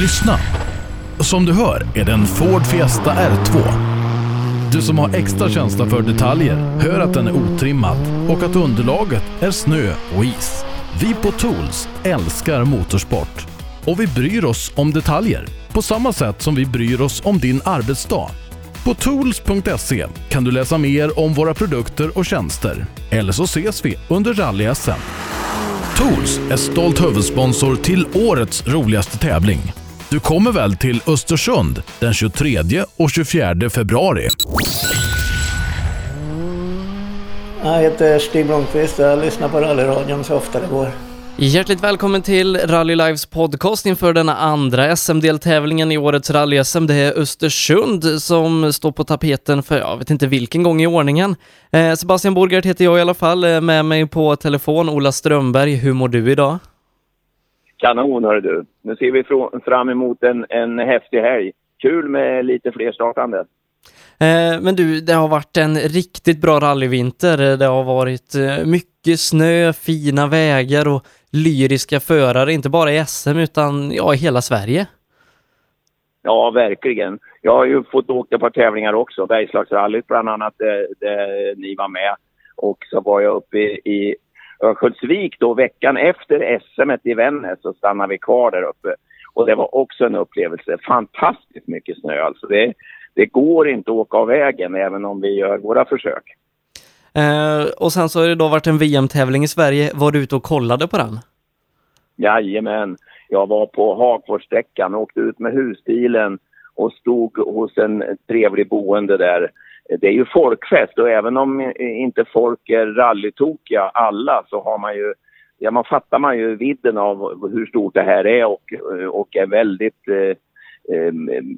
Lyssna! Som du hör är det en Ford Fiesta R2. Du som har extra känsla för detaljer hör att den är otrimmad och att underlaget är snö och is. Vi på Tools älskar motorsport och vi bryr oss om detaljer på samma sätt som vi bryr oss om din arbetsdag. På tools.se kan du läsa mer om våra produkter och tjänster. Eller så ses vi under rally-SM. Tools är stolt huvudsponsor till årets roligaste tävling. Du kommer väl till Östersund den 23 och 24 februari? Jag heter Stig Blomqvist och jag lyssnar på rallyradion så ofta det går. Hjärtligt välkommen till Rally Lives podcast inför denna andra SM-deltävlingen i årets rally-SM. Det är Östersund som står på tapeten för jag vet inte vilken gång i ordningen. Eh, Sebastian Borgart heter jag i alla fall, eh, med mig på telefon Ola Strömberg. Hur mår du idag? Kanon hör du. Nu ser vi fram emot en, en häftig helg. Kul med lite fler startande. Eh, men du, det har varit en riktigt bra rallyvinter. Det har varit eh, mycket snö, fina vägar och lyriska förare, inte bara i SM utan ja, i hela Sverige. Ja, verkligen. Jag har ju fått åka på tävlingar också. Bergslagsrallyt bland annat, där, där ni var med. Och så var jag uppe i, i Örnsköldsvik då veckan efter SM i Vännäs så stannade vi kvar där uppe. Och det var också en upplevelse. Fantastiskt mycket snö alltså. Det, det går inte att åka av vägen även om vi gör våra försök. Eh, och sen så har det då varit en VM-tävling i Sverige. Var du ute och kollade på den? Jajamän. Jag var på Hagforssträckan, åkte ut med husbilen och stod hos en trevlig boende där. Det är ju folkfest och även om eh, inte folk är rallytokiga alla så har man ju Ja, man fattar man ju vidden av hur stort det här är och, eh, och är väldigt eh, eh,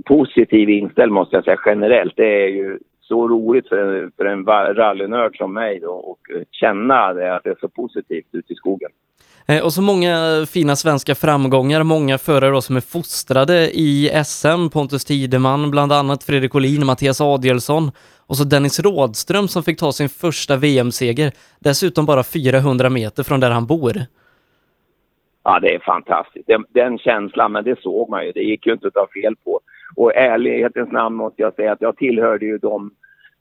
positiv inställd måste jag säga generellt. Det är ju så roligt för, för en rallynörd som mig då och känna det, att det är så positivt ute i skogen. Eh, och så många fina svenska framgångar, många förare då som är fostrade i SM, Pontus Tideman, bland annat Fredrik Olin, Mattias Adielsson och så Dennis Rådström som fick ta sin första VM-seger, dessutom bara 400 meter från där han bor. Ja, det är fantastiskt. Den, den, känslan, men det såg man ju. Det gick ju inte att ta fel på. Och ärlighetens namn måste jag säga att jag tillhörde ju de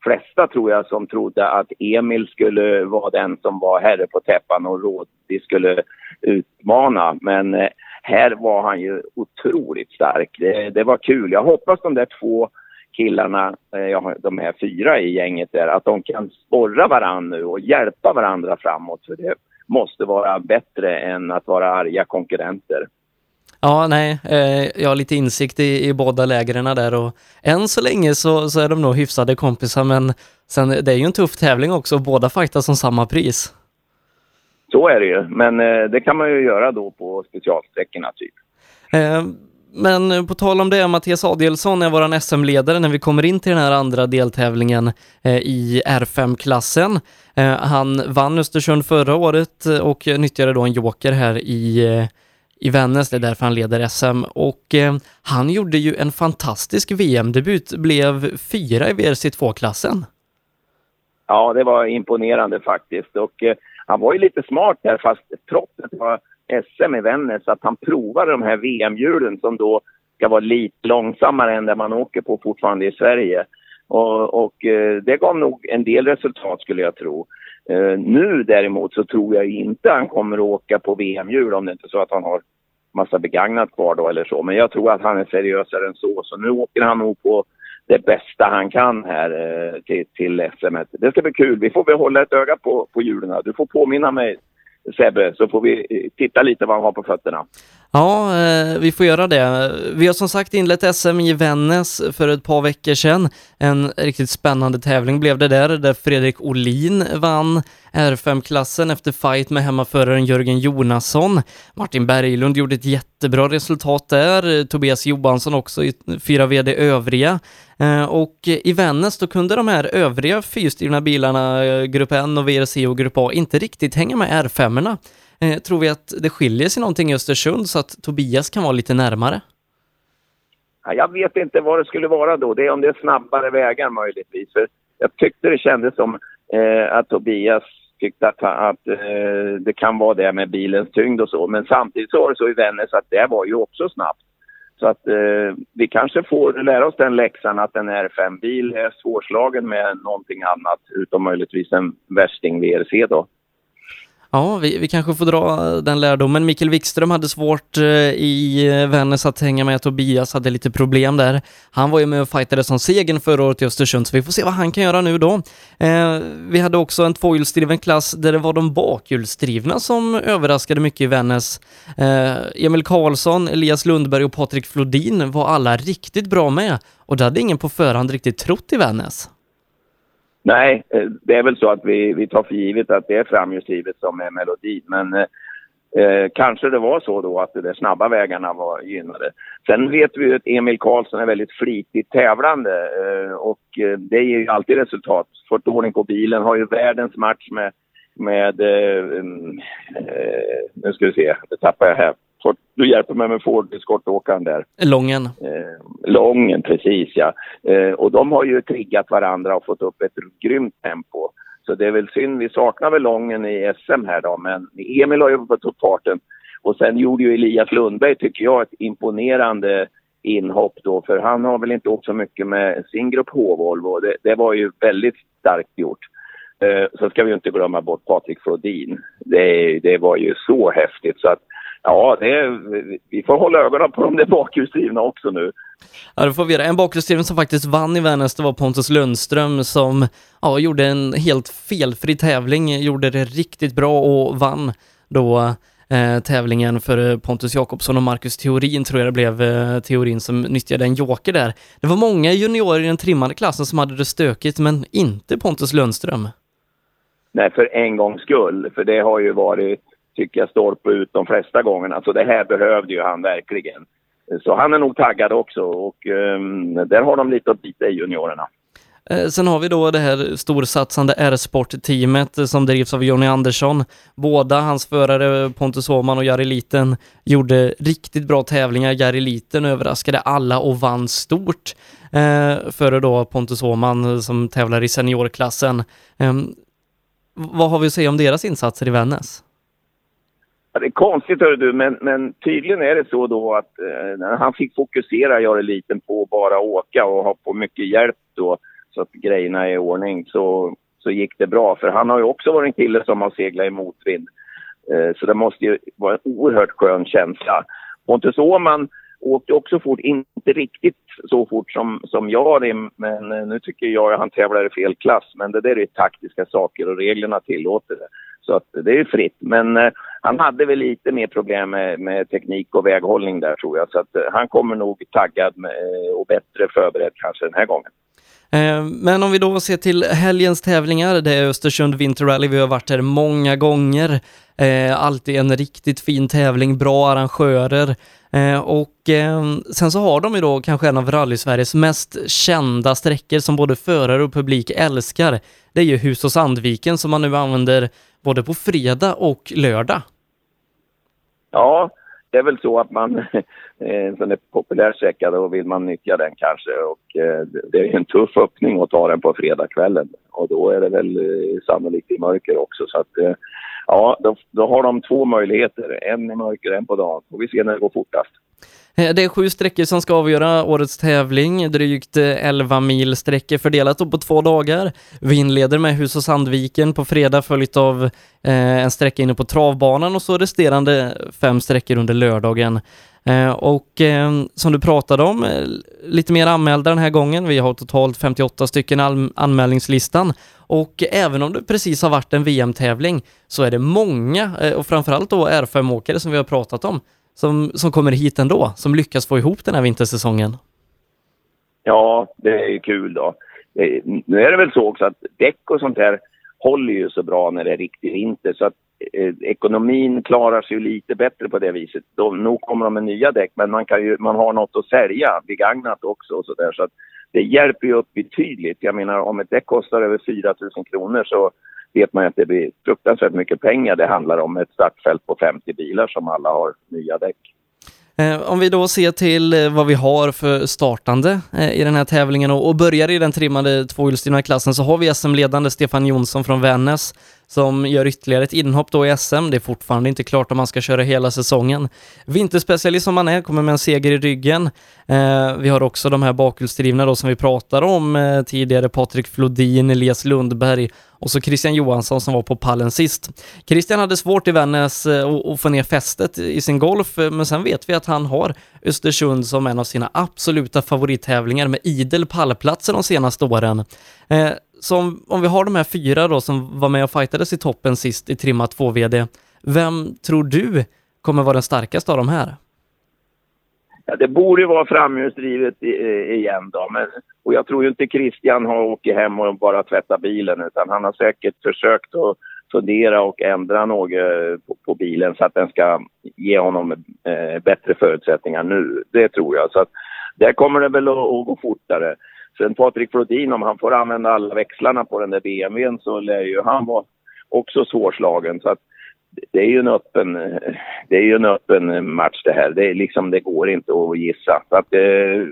flesta tror jag som trodde att Emil skulle vara den som var herre på täppan och Rådi skulle utmana. Men eh, här var han ju otroligt stark. Det, det, var kul. Jag hoppas de där två killarna, eh, de här fyra i gänget där, att de kan sporra varandra nu och hjälpa varandra framåt. För det måste vara bättre än att vara arga konkurrenter. Ja, nej, eh, jag har lite insikt i, i båda lägren där och än så länge så, så är de nog hyfsade kompisar men sen det är ju en tuff tävling också, båda fightas om samma pris. Så är det ju, men eh, det kan man ju göra då på specialsträckorna typ. Eh, men på tal om det, Mattias Adielsson är våran SM-ledare när vi kommer in till den här andra deltävlingen eh, i R5-klassen. Eh, han vann Östersund förra året eh, och nyttjade då en joker här i i Vännäs, det är därför han leder SM. Och han gjorde ju en fantastisk VM-debut, blev fyra i VRC2-klassen. Ja, det var imponerande faktiskt. Och han var ju lite smart där, fast trots att det var SM i Vännäs, att han provade de här VM-hjulen som då ska vara lite långsammare än det man åker på fortfarande i Sverige. Och, och eh, det gav nog en del resultat skulle jag tro. Eh, nu däremot så tror jag inte han kommer att åka på VM-hjul om det inte är så att han har massa begagnat kvar då eller så. Men jag tror att han är seriösare än så. Så nu åker han nog på det bästa han kan här eh, till, till SM. Det ska bli kul. Vi får väl hålla ett öga på, på hjulen. Du får påminna mig Sebbe, så får vi titta lite vad han har på fötterna. Ja, eh, vi får göra det. Vi har som sagt inlett SM i Vännäs för ett par veckor sedan. En riktigt spännande tävling blev det där, där Fredrik Olin vann R5-klassen efter fight med hemmaföraren Jörgen Jonasson. Martin Berglund gjorde ett jättebra resultat där, Tobias Johansson också i fyra VD övriga. Eh, och i Vännäs då kunde de här övriga fyrstyrna bilarna, eh, Grupp N och VRC och Grupp A, inte riktigt hänga med R5 R5-erna. Eh, tror vi att det skiljer sig någonting i Östersund så att Tobias kan vara lite närmare? jag vet inte vad det skulle vara då. Det är om det är snabbare vägar möjligtvis. För jag tyckte det kändes som eh, att Tobias tyckte att, att eh, det kan vara det med bilens tyngd och så. Men samtidigt så var det så i Vännäs att det var ju också snabbt. Så att eh, vi kanske får lära oss den läxan att en R5-bil är svårslagen med någonting annat, utom möjligtvis en värsting VRC då. Ja, vi, vi kanske får dra den lärdomen. Mikael Wikström hade svårt eh, i eh, Vännäs att hänga med. Tobias hade lite problem där. Han var ju med och fightade som segern förra året i Östersund, så vi får se vad han kan göra nu då. Eh, vi hade också en tvåhjulsdriven klass där det var de bakhjulsdrivna som överraskade mycket i Vännäs. Eh, Emil Karlsson, Elias Lundberg och Patrik Flodin var alla riktigt bra med och det hade ingen på förhand riktigt trott i Vännäs. Nej, eh, det är väl så att vi, vi tar för givet att det är framhjulsdrivet som är melodin. Men eh, eh, kanske det var så då att de där snabba vägarna var gynnade. Sen vet vi ju att Emil Karlsson är väldigt flitigt tävlande eh, och eh, det ger ju alltid resultat. Fått ordning på bilen, har ju världens match med, med eh, mm, nu ska vi se, det tappar jag här. Du hjälper mig med Ford skottåkaren där. Lången. Eh, lången, precis ja. Eh, och de har ju triggat varandra och fått upp ett grymt tempo. Så det är väl synd, vi saknar väl Lången i SM här då, men Emil har ju fått upp farten. Och sen gjorde ju Elias Lundberg, tycker jag, ett imponerande inhopp då, för han har väl inte åkt så mycket med sin grupp H-Volvo. Det, det var ju väldigt starkt gjort. Eh, så ska vi inte glömma bort Patrik Flodin. Det, det var ju så häftigt så att Ja, det, vi får hålla ögonen på de där bakhjulsdrivna också nu. Ja, det får vi göra. En bakhjulsdriven som faktiskt vann i Vännäs, det var Pontus Lundström som ja, gjorde en helt felfri tävling, gjorde det riktigt bra och vann då eh, tävlingen för Pontus Jakobsson och Marcus Theorin tror jag det blev, eh, Theorin som nyttjade en joker där. Det var många juniorer i den trimmade klassen som hade det stökigt, men inte Pontus Lundström. Nej, för en gångs skull, för det har ju varit tycker jag stolpe ut de flesta gångerna. Så det här behövde ju han verkligen. Så han är nog taggad också och um, där har de lite att bita i juniorerna. Eh, sen har vi då det här storsatsande R-sport-teamet som drivs av Jonny Andersson. Båda hans förare Pontus Åhman och Jari Liten gjorde riktigt bra tävlingar. Jari Liten överraskade alla och vann stort eh, före då Pontus Åhman som tävlar i seniorklassen. Eh, vad har vi att säga om deras insatser i Vännäs? Ja, det är konstigt hör du, men, men tydligen är det så då att eh, han fick fokusera, göra liten på att bara åka och ha på mycket hjälp då så att grejerna är i ordning så, så gick det bra. För han har ju också varit en kille som har seglat i motvind. Eh, så det måste ju vara en oerhört skön känsla. Pontus Åhman åkte också fort, inte riktigt så fort som, som jag men eh, nu tycker jag att han tävlar i fel klass. Men det där är taktiska saker och reglerna tillåter det. Så att det är ju fritt. Men eh, han hade väl lite mer problem med, med, teknik och väghållning där tror jag. Så att eh, han kommer nog taggad med, eh, och bättre förberedd kanske den här gången. Eh, men om vi då ser till helgens tävlingar, det är Östersund Winter Rally, vi har varit här många gånger. Eh, alltid en riktigt fin tävling, bra arrangörer. Och sen så har de ju då kanske en av rally-Sveriges mest kända sträckor som både förare och publik älskar. Det är ju Hus och Sandviken som man nu använder både på fredag och lördag. Ja, det är väl så att man, eh, en sån där populär sträcka, då vill man nyttja den kanske. Och eh, det är en tuff öppning att ta den på fredagskvällen. Och då är det väl eh, sannolikt i mörker också. Så att, ja, då, då har de två möjligheter. En i mörker, en på dagen. Får vi se när det går fortast. Eh, det är sju sträckor som ska avgöra årets tävling, drygt eh, 11 mil sträckor fördelat på två dagar. Vi inleder med Hus och Sandviken på fredag följt av eh, en sträcka inne på travbanan och så resterande fem sträckor under lördagen. Och som du pratade om, lite mer anmälda den här gången. Vi har totalt 58 stycken anmälningslistan och även om det precis har varit en VM-tävling så är det många och framförallt då R5-åkare som vi har pratat om som, som kommer hit ändå, som lyckas få ihop den här vintersäsongen. Ja, det är ju kul då. Nu är det väl så också att däck och sånt här håller ju så bra när det är riktig vinter så att eh, ekonomin klarar sig ju lite bättre på det viset. De, nog kommer de med nya däck men man, kan ju, man har något att sälja, begagnat också och sådär så att det hjälper ju upp betydligt. Jag menar om ett däck kostar över 4 000 kronor så vet man ju att det blir fruktansvärt mycket pengar det handlar om. Ett startfält på 50 bilar som alla har nya däck. Eh, om vi då ser till eh, vad vi har för startande eh, i den här tävlingen och börjar i den trimmade tvåhjulsdrivna klassen så har vi SM-ledande Stefan Jonsson från Vännäs som gör ytterligare ett inhopp då i SM. Det är fortfarande inte klart om han ska köra hela säsongen. Vinterspecialist som han är, kommer med en seger i ryggen. Eh, vi har också de här bakhjulsdrivna då som vi pratade om eh, tidigare, Patrik Flodin, Elias Lundberg och så Christian Johansson som var på pallen sist. Christian hade svårt i Vännäs eh, att få ner fästet i sin golf, eh, men sen vet vi att han har Östersund som en av sina absoluta favorittävlingar med idel pallplatser de senaste åren. Eh, så om, om vi har de här fyra då som var med och fightades i toppen sist i trimma 2-VD, vem tror du kommer vara den starkaste av de här? Ja, det borde vara framhjulsdrivet igen då. Men, och jag tror ju inte Christian har åkt hem och bara tvättat bilen utan han har säkert försökt att fundera och ändra något eh, på, på bilen så att den ska ge honom eh, bättre förutsättningar nu. Det tror jag. Så att där kommer det väl att, att gå fortare. Sen Patrik Flodin, om han får använda alla växlarna på den där BMWn så lär ju han vara också svårslagen. Så att det är ju en öppen, det är ju en öppen match det här. Det, är liksom, det går inte att gissa. Så att det,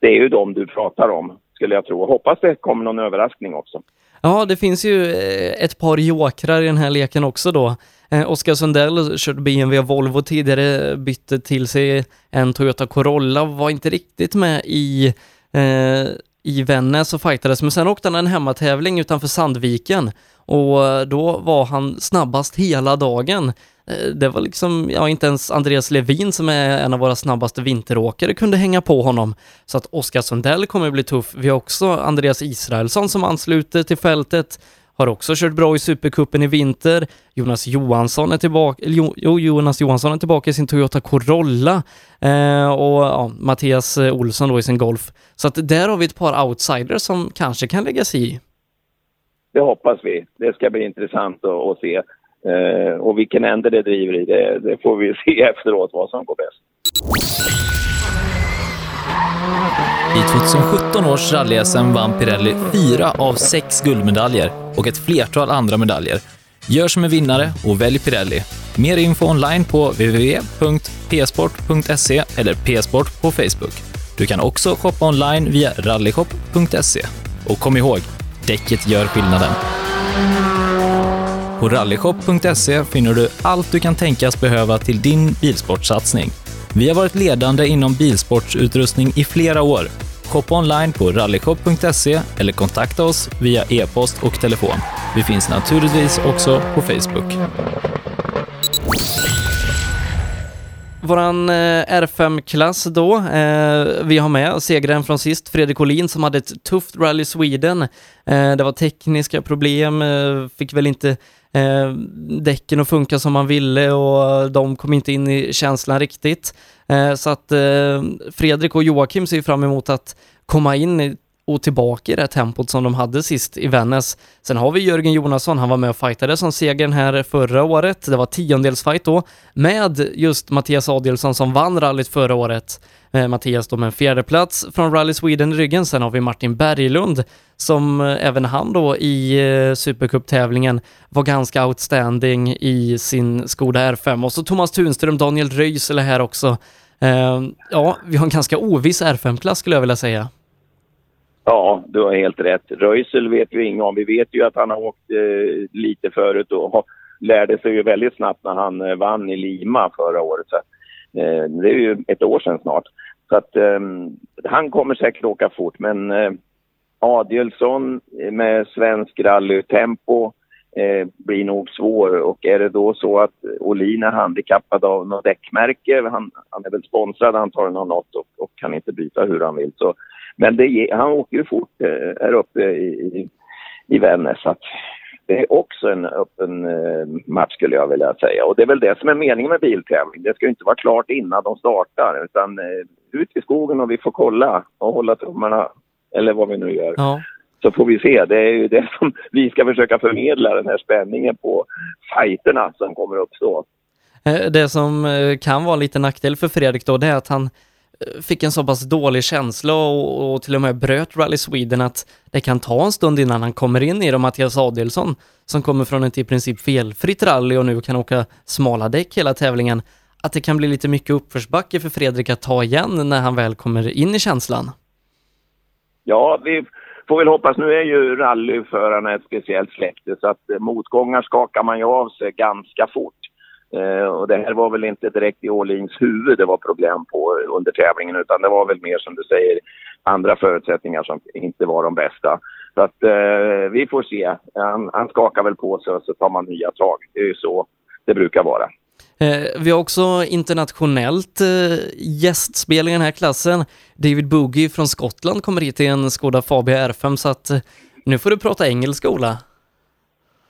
det är ju de du pratar om, skulle jag tro. Hoppas det kommer någon överraskning också. Ja, det finns ju eh, ett par jokrar i den här leken också då. Eh, Oskar Sundell körde BMW och Volvo tidigare, bytte till sig en Toyota Corolla, var inte riktigt med i eh, i Vännäs och fightades, men sen åkte han en hemmatävling utanför Sandviken och eh, då var han snabbast hela dagen. Eh, det var liksom, ja inte ens Andreas Levin som är en av våra snabbaste vinteråkare kunde hänga på honom. Så att Oskar Sundell kommer att bli tuff. Vi har också Andreas Israelsson som ansluter till fältet har också kört bra i Supercupen i vinter. Jonas Johansson är tillbaka, jo, Jonas Johansson är tillbaka i sin Toyota Corolla eh, och ja, Mattias Olsson då i sin Golf. Så att där har vi ett par outsiders som kanske kan lägga sig i. Det hoppas vi. Det ska bli intressant att, att se. Eh, och vilken ände det driver i, det, det får vi se efteråt vad som går bäst. I 2017 års rally-SM vann Pirelli fyra av sex guldmedaljer och ett flertal andra medaljer. Gör som en vinnare och välj Pirelli. Mer info online på www.psport.se eller psport på Facebook. Du kan också shoppa online via rallyshop.se. Och kom ihåg, däcket gör skillnaden. På rallyshop.se finner du allt du kan tänkas behöva till din bilsportsatsning. Vi har varit ledande inom bilsportsutrustning i flera år. Shoppa online på rallyshop.se eller kontakta oss via e-post och telefon. Vi finns naturligtvis också på Facebook. Våran eh, R5-klass då, eh, vi har med segraren från sist, Fredrik Olin, som hade ett tufft Rally Sweden. Eh, det var tekniska problem, eh, fick väl inte eh, däcken att funka som man ville och de kom inte in i känslan riktigt. Eh, så att eh, Fredrik och Joakim ser fram emot att komma in och tillbaka i det tempot som de hade sist i Vännäs. Sen har vi Jörgen Jonasson, han var med och fightade som segern här förra året. Det var tiondelsfight då med just Mattias Adielsson som vann rallyt förra året. Eh, Mattias då med en fjärdeplats från Rally Sweden i ryggen. Sen har vi Martin Berglund som även han då i Supercup-tävlingen var ganska outstanding i sin Skoda R5. Och så Thomas Tunström, Daniel Röisele här också. Ehm, ja, vi har en ganska oviss R5-klass skulle jag vilja säga. Ja, du har helt rätt. Röisel vet vi inget om. Vi vet ju att han har åkt eh, lite förut och lärde sig ju väldigt snabbt när han eh, vann i Lima förra året. Så, eh, det är ju ett år sedan snart. Så att ehm, han kommer säkert åka fort. Men eh, Adielsson med svensk rallytempo eh, blir nog svår. Och är det då så att Olin är handikappad av något däckmärke, han, han är väl sponsrad antagligen av något och, och kan inte byta hur han vill. Så, men det, han åker ju fort eh, här uppe i, i, i Vännäs. Så att det är också en öppen eh, match skulle jag vilja säga. Och det är väl det som är meningen med biltävling. Det ska ju inte vara klart innan de startar utan eh, ut i skogen och vi får kolla och hålla tummarna eller vad vi nu gör. Ja. Så får vi se. Det är ju det som vi ska försöka förmedla, den här spänningen på fighterna som kommer uppstå. Eh, det som eh, kan vara lite nackdel för Fredrik då, det är att han eh, fick en så pass dålig känsla och, och, till och med bröt Rally Sweden att det kan ta en stund innan han kommer in i det. Mattias Adelsson som kommer från ett i princip felfritt rally och nu kan åka smala däck hela tävlingen, att det kan bli lite mycket uppförsbacke för Fredrik att ta igen när han väl kommer in i känslan. Ja, vi får väl hoppas, nu är ju rallyförarna ett speciellt släkte så att eh, motgångar skakar man ju av sig ganska fort. Eh, och det här var väl inte direkt i Åhlins huvud det var problem på under tävlingen utan det var väl mer som du säger andra förutsättningar som inte var de bästa. Så att eh, vi får se. Han, han skakar väl på sig och så tar man nya tag. Det är ju så det brukar vara. Eh, vi har också internationellt eh, gästspel i den här klassen. David Boogie från Skottland kommer hit i en Skoda Fabia R5 så att eh, nu får du prata engelska Ola.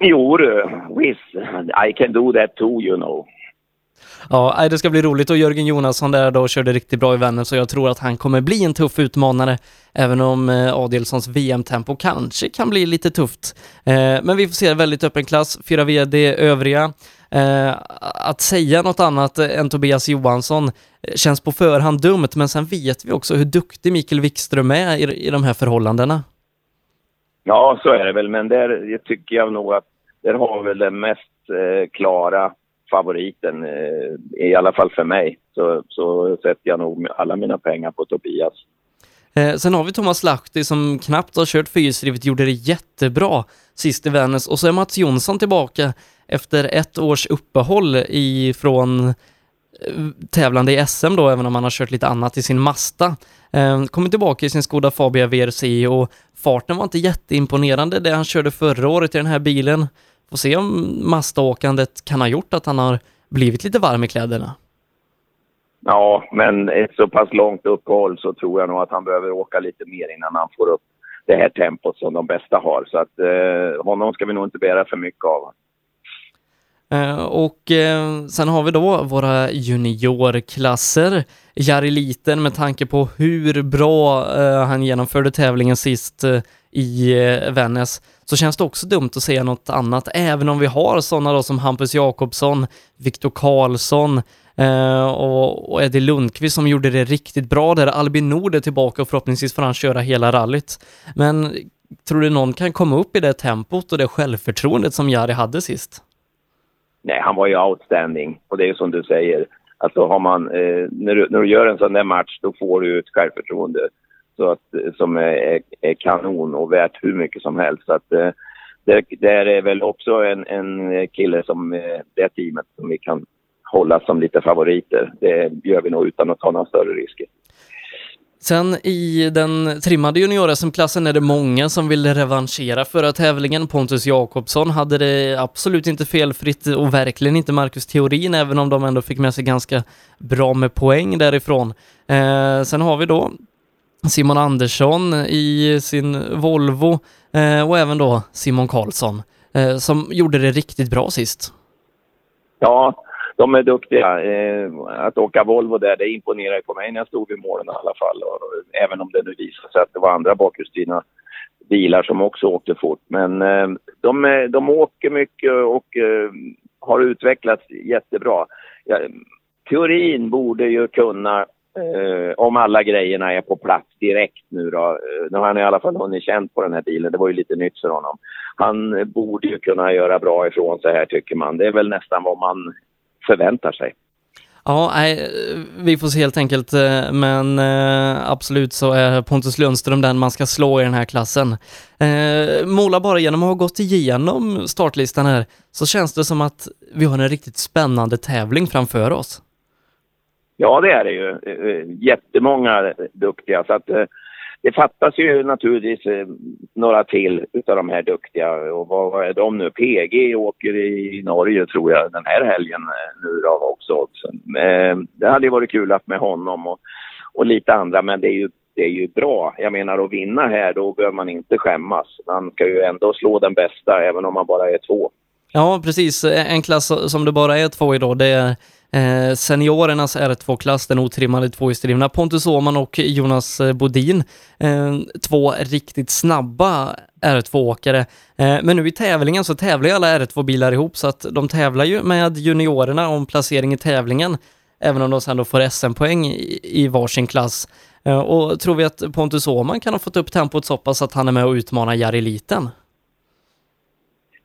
Jo du, Wiz, I can do that too you know. Ja, det ska bli roligt och Jörgen Jonasson där då körde riktigt bra i Vännäs så jag tror att han kommer bli en tuff utmanare även om Adelssons VM-tempo kanske kan bli lite tufft. Men vi får se, väldigt öppen klass, fyra VD övriga. Eh, att säga något annat än Tobias Johansson känns på förhand dumt, men sen vet vi också hur duktig Mikael Wikström är i, i de här förhållandena. Ja, så är det väl, men där tycker jag nog att där har väl den mest eh, klara favoriten, eh, i alla fall för mig. Så, så sätter jag nog alla mina pengar på Tobias. Eh, sen har vi Thomas Lahti som knappt har kört fyrhjulsdrivet, gjorde det jättebra sist i Vännäs och så är Mats Jonsson tillbaka efter ett års uppehåll ifrån eh, tävlande i SM då, även om han har kört lite annat i sin Masta. Eh, kommer tillbaka i sin Skoda Fabia VRC och farten var inte jätteimponerande det han körde förra året i den här bilen. Får se om Masta-åkandet kan ha gjort att han har blivit lite varm i kläderna. Ja, men ett så pass långt uppehåll så tror jag nog att han behöver åka lite mer innan han får upp det här tempot som de bästa har. Så att eh, honom ska vi nog inte bära för mycket av. Eh, och eh, sen har vi då våra juniorklasser. Jari Liten med tanke på hur bra eh, han genomförde tävlingen sist i Vännäs så känns det också dumt att säga något annat, även om vi har sådana då som Hampus Jakobsson, Viktor Karlsson och, Eddie Lundqvist som gjorde det riktigt bra där. Albin Nord är tillbaka och förhoppningsvis får han köra hela rallyt. Men tror du någon kan komma upp i det tempot och det självförtroendet som Jari hade sist? Nej, han var ju outstanding. Och det är ju som du säger, alltså har man, eh, när, du, när du gör en sån där match då får du ett självförtroende så att, eh, som är, är kanon och värt hur mycket som helst. Så att, eh, det, det är väl också en, en kille som eh, det teamet som vi kan hålla som lite favoriter. Det gör vi nog utan att ta några större risker. Sen i den trimmade junior-SM-klassen är det många som vill revanschera förra tävlingen. Pontus Jakobsson hade det absolut inte felfritt och verkligen inte Marcus Theorin, även om de ändå fick med sig ganska bra med poäng därifrån. Eh, sen har vi då Simon Andersson i sin Volvo eh, och även då Simon Karlsson eh, som gjorde det riktigt bra sist. Ja, de är duktiga. Eh, att åka Volvo där, det imponerar på mig när jag stod vid målen i alla fall. Och, även om det nu visade sig att det var andra bakhjulsdrivna bilar som också åkte fort. Men eh, de, de åker mycket och eh, har utvecklats jättebra. Ja, teorin borde ju kunna, eh, om alla grejerna är på plats direkt nu då. Eh, nu har han i alla fall hunnit känt på den här bilen, det var ju lite nytt för honom. Han borde ju kunna göra bra ifrån sig här tycker man. Det är väl nästan vad man förväntar sig. Ja, nej, vi får se helt enkelt, eh, men eh, absolut så är Pontus Lundström den man ska slå i den här klassen. Eh, Mola, bara genom att ha gått igenom startlistan här så känns det som att vi har en riktigt spännande tävling framför oss. Ja, det är det ju. Jättemånga duktiga, så att det fattas ju naturligtvis eh, några till utav de här duktiga. Och vad är de nu? PG åker i Norge tror jag den här helgen eh, nu då också. Eh, det hade ju varit kul att med honom och, och lite andra, men det är ju det är ju bra. Jag menar att vinna här, då behöver man inte skämmas. Man ska ju ändå slå den bästa, även om man bara är två. Ja, precis. En klass som det bara är två i då, det är Eh, seniorernas R2-klass, den otrimmade tvåhjulsdrivna, Pontus Åhman och Jonas eh, Bodin. Eh, två riktigt snabba R2-åkare. Eh, men nu i tävlingen så tävlar ju alla R2-bilar ihop så att de tävlar ju med juniorerna om placering i tävlingen, även om de sen då får SM-poäng i, i varsin klass. Eh, och tror vi att Pontus Åhman kan ha fått upp tempot så pass att han är med och utmanar Jari Liten?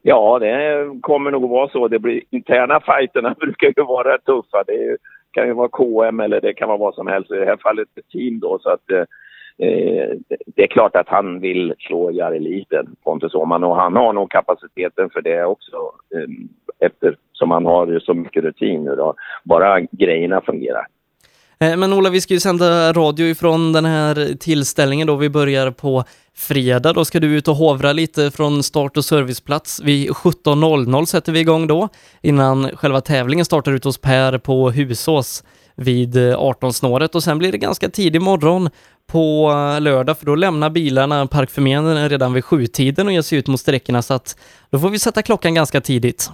Ja, det kommer nog vara så. Det blir, interna fighterna brukar ju vara tuffa. Det kan ju vara KM eller det kan vara vad som helst. I det här fallet ett team då. Så att, eh, det är klart att han vill slå Jari-eliten, Pontus Åhman, och han har nog kapaciteten för det också eh, eftersom han har så mycket rutin nu då. Bara grejerna fungerar. Eh, men Ola, vi ska ju sända radio ifrån den här tillställningen då. Vi börjar på fredag. Då ska du ut och hovra lite från start och serviceplats. Vid 17.00 sätter vi igång då, innan själva tävlingen startar ute hos Per på Husås vid eh, 18-snåret och sen blir det ganska tidig morgon på eh, lördag för då lämnar bilarna parkförmedlingen redan vid sjutiden och ger sig ut mot sträckorna så att då får vi sätta klockan ganska tidigt.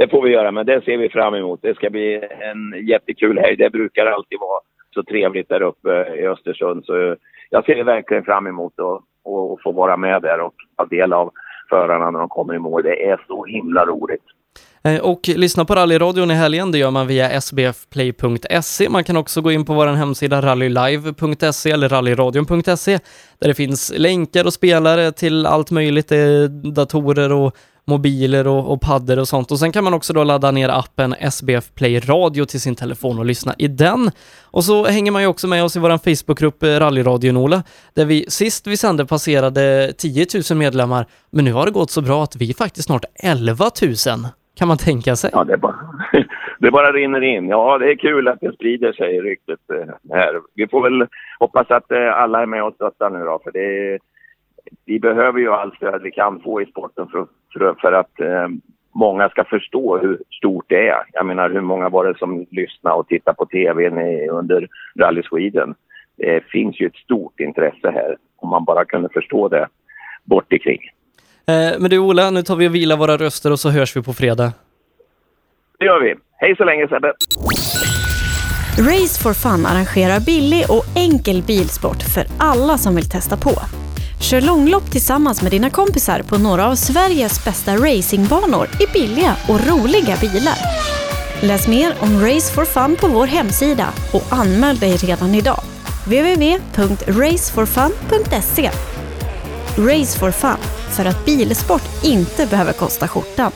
Det får vi göra, men det ser vi fram emot. Det ska bli en jättekul helg. Det brukar alltid vara så trevligt där uppe i Östersund. Så jag ser verkligen fram emot att, att få vara med där och ta del av förarna när de kommer i mål. Det är så himla roligt. Eh, och lyssna på rallyradion i helgen, det gör man via sbfplay.se. Man kan också gå in på vår hemsida rallylive.se eller rallyradion.se där det finns länkar och spelare till allt möjligt, eh, datorer och mobiler och, och paddor och sånt. Och sen kan man också då ladda ner appen SBF Play Radio till sin telefon och lyssna i den. Och så hänger man ju också med oss i vår Facebookgrupp eh, Rallyradion Ola, där vi sist vi sände passerade 10 000 medlemmar, men nu har det gått så bra att vi är faktiskt snart 11 000. Kan man tänka sig? Ja, det bara, det bara rinner in. Ja, det är kul att det sprider sig ryktet eh, här. Vi får väl hoppas att eh, alla är med och stöttar nu då, för det vi behöver ju allt stöd vi kan få i sporten för, för, för att eh, många ska förstå hur stort det är. Jag menar, hur många var det som lyssnade och tittade på tv under Rally Sweden? Det finns ju ett stort intresse här om man bara kunde förstå det bort i Eh, men du Ola, nu tar vi och vilar våra röster och så hörs vi på fredag. Det gör vi. Hej så länge Sebbe! Race for Fun arrangerar billig och enkel bilsport för alla som vill testa på. Kör långlopp tillsammans med dina kompisar på några av Sveriges bästa racingbanor i billiga och roliga bilar. Läs mer om Race for Fun på vår hemsida och anmäl dig redan idag. www.raceforfun.se Race for Fun, för att bilsport inte behöver kosta skjortan.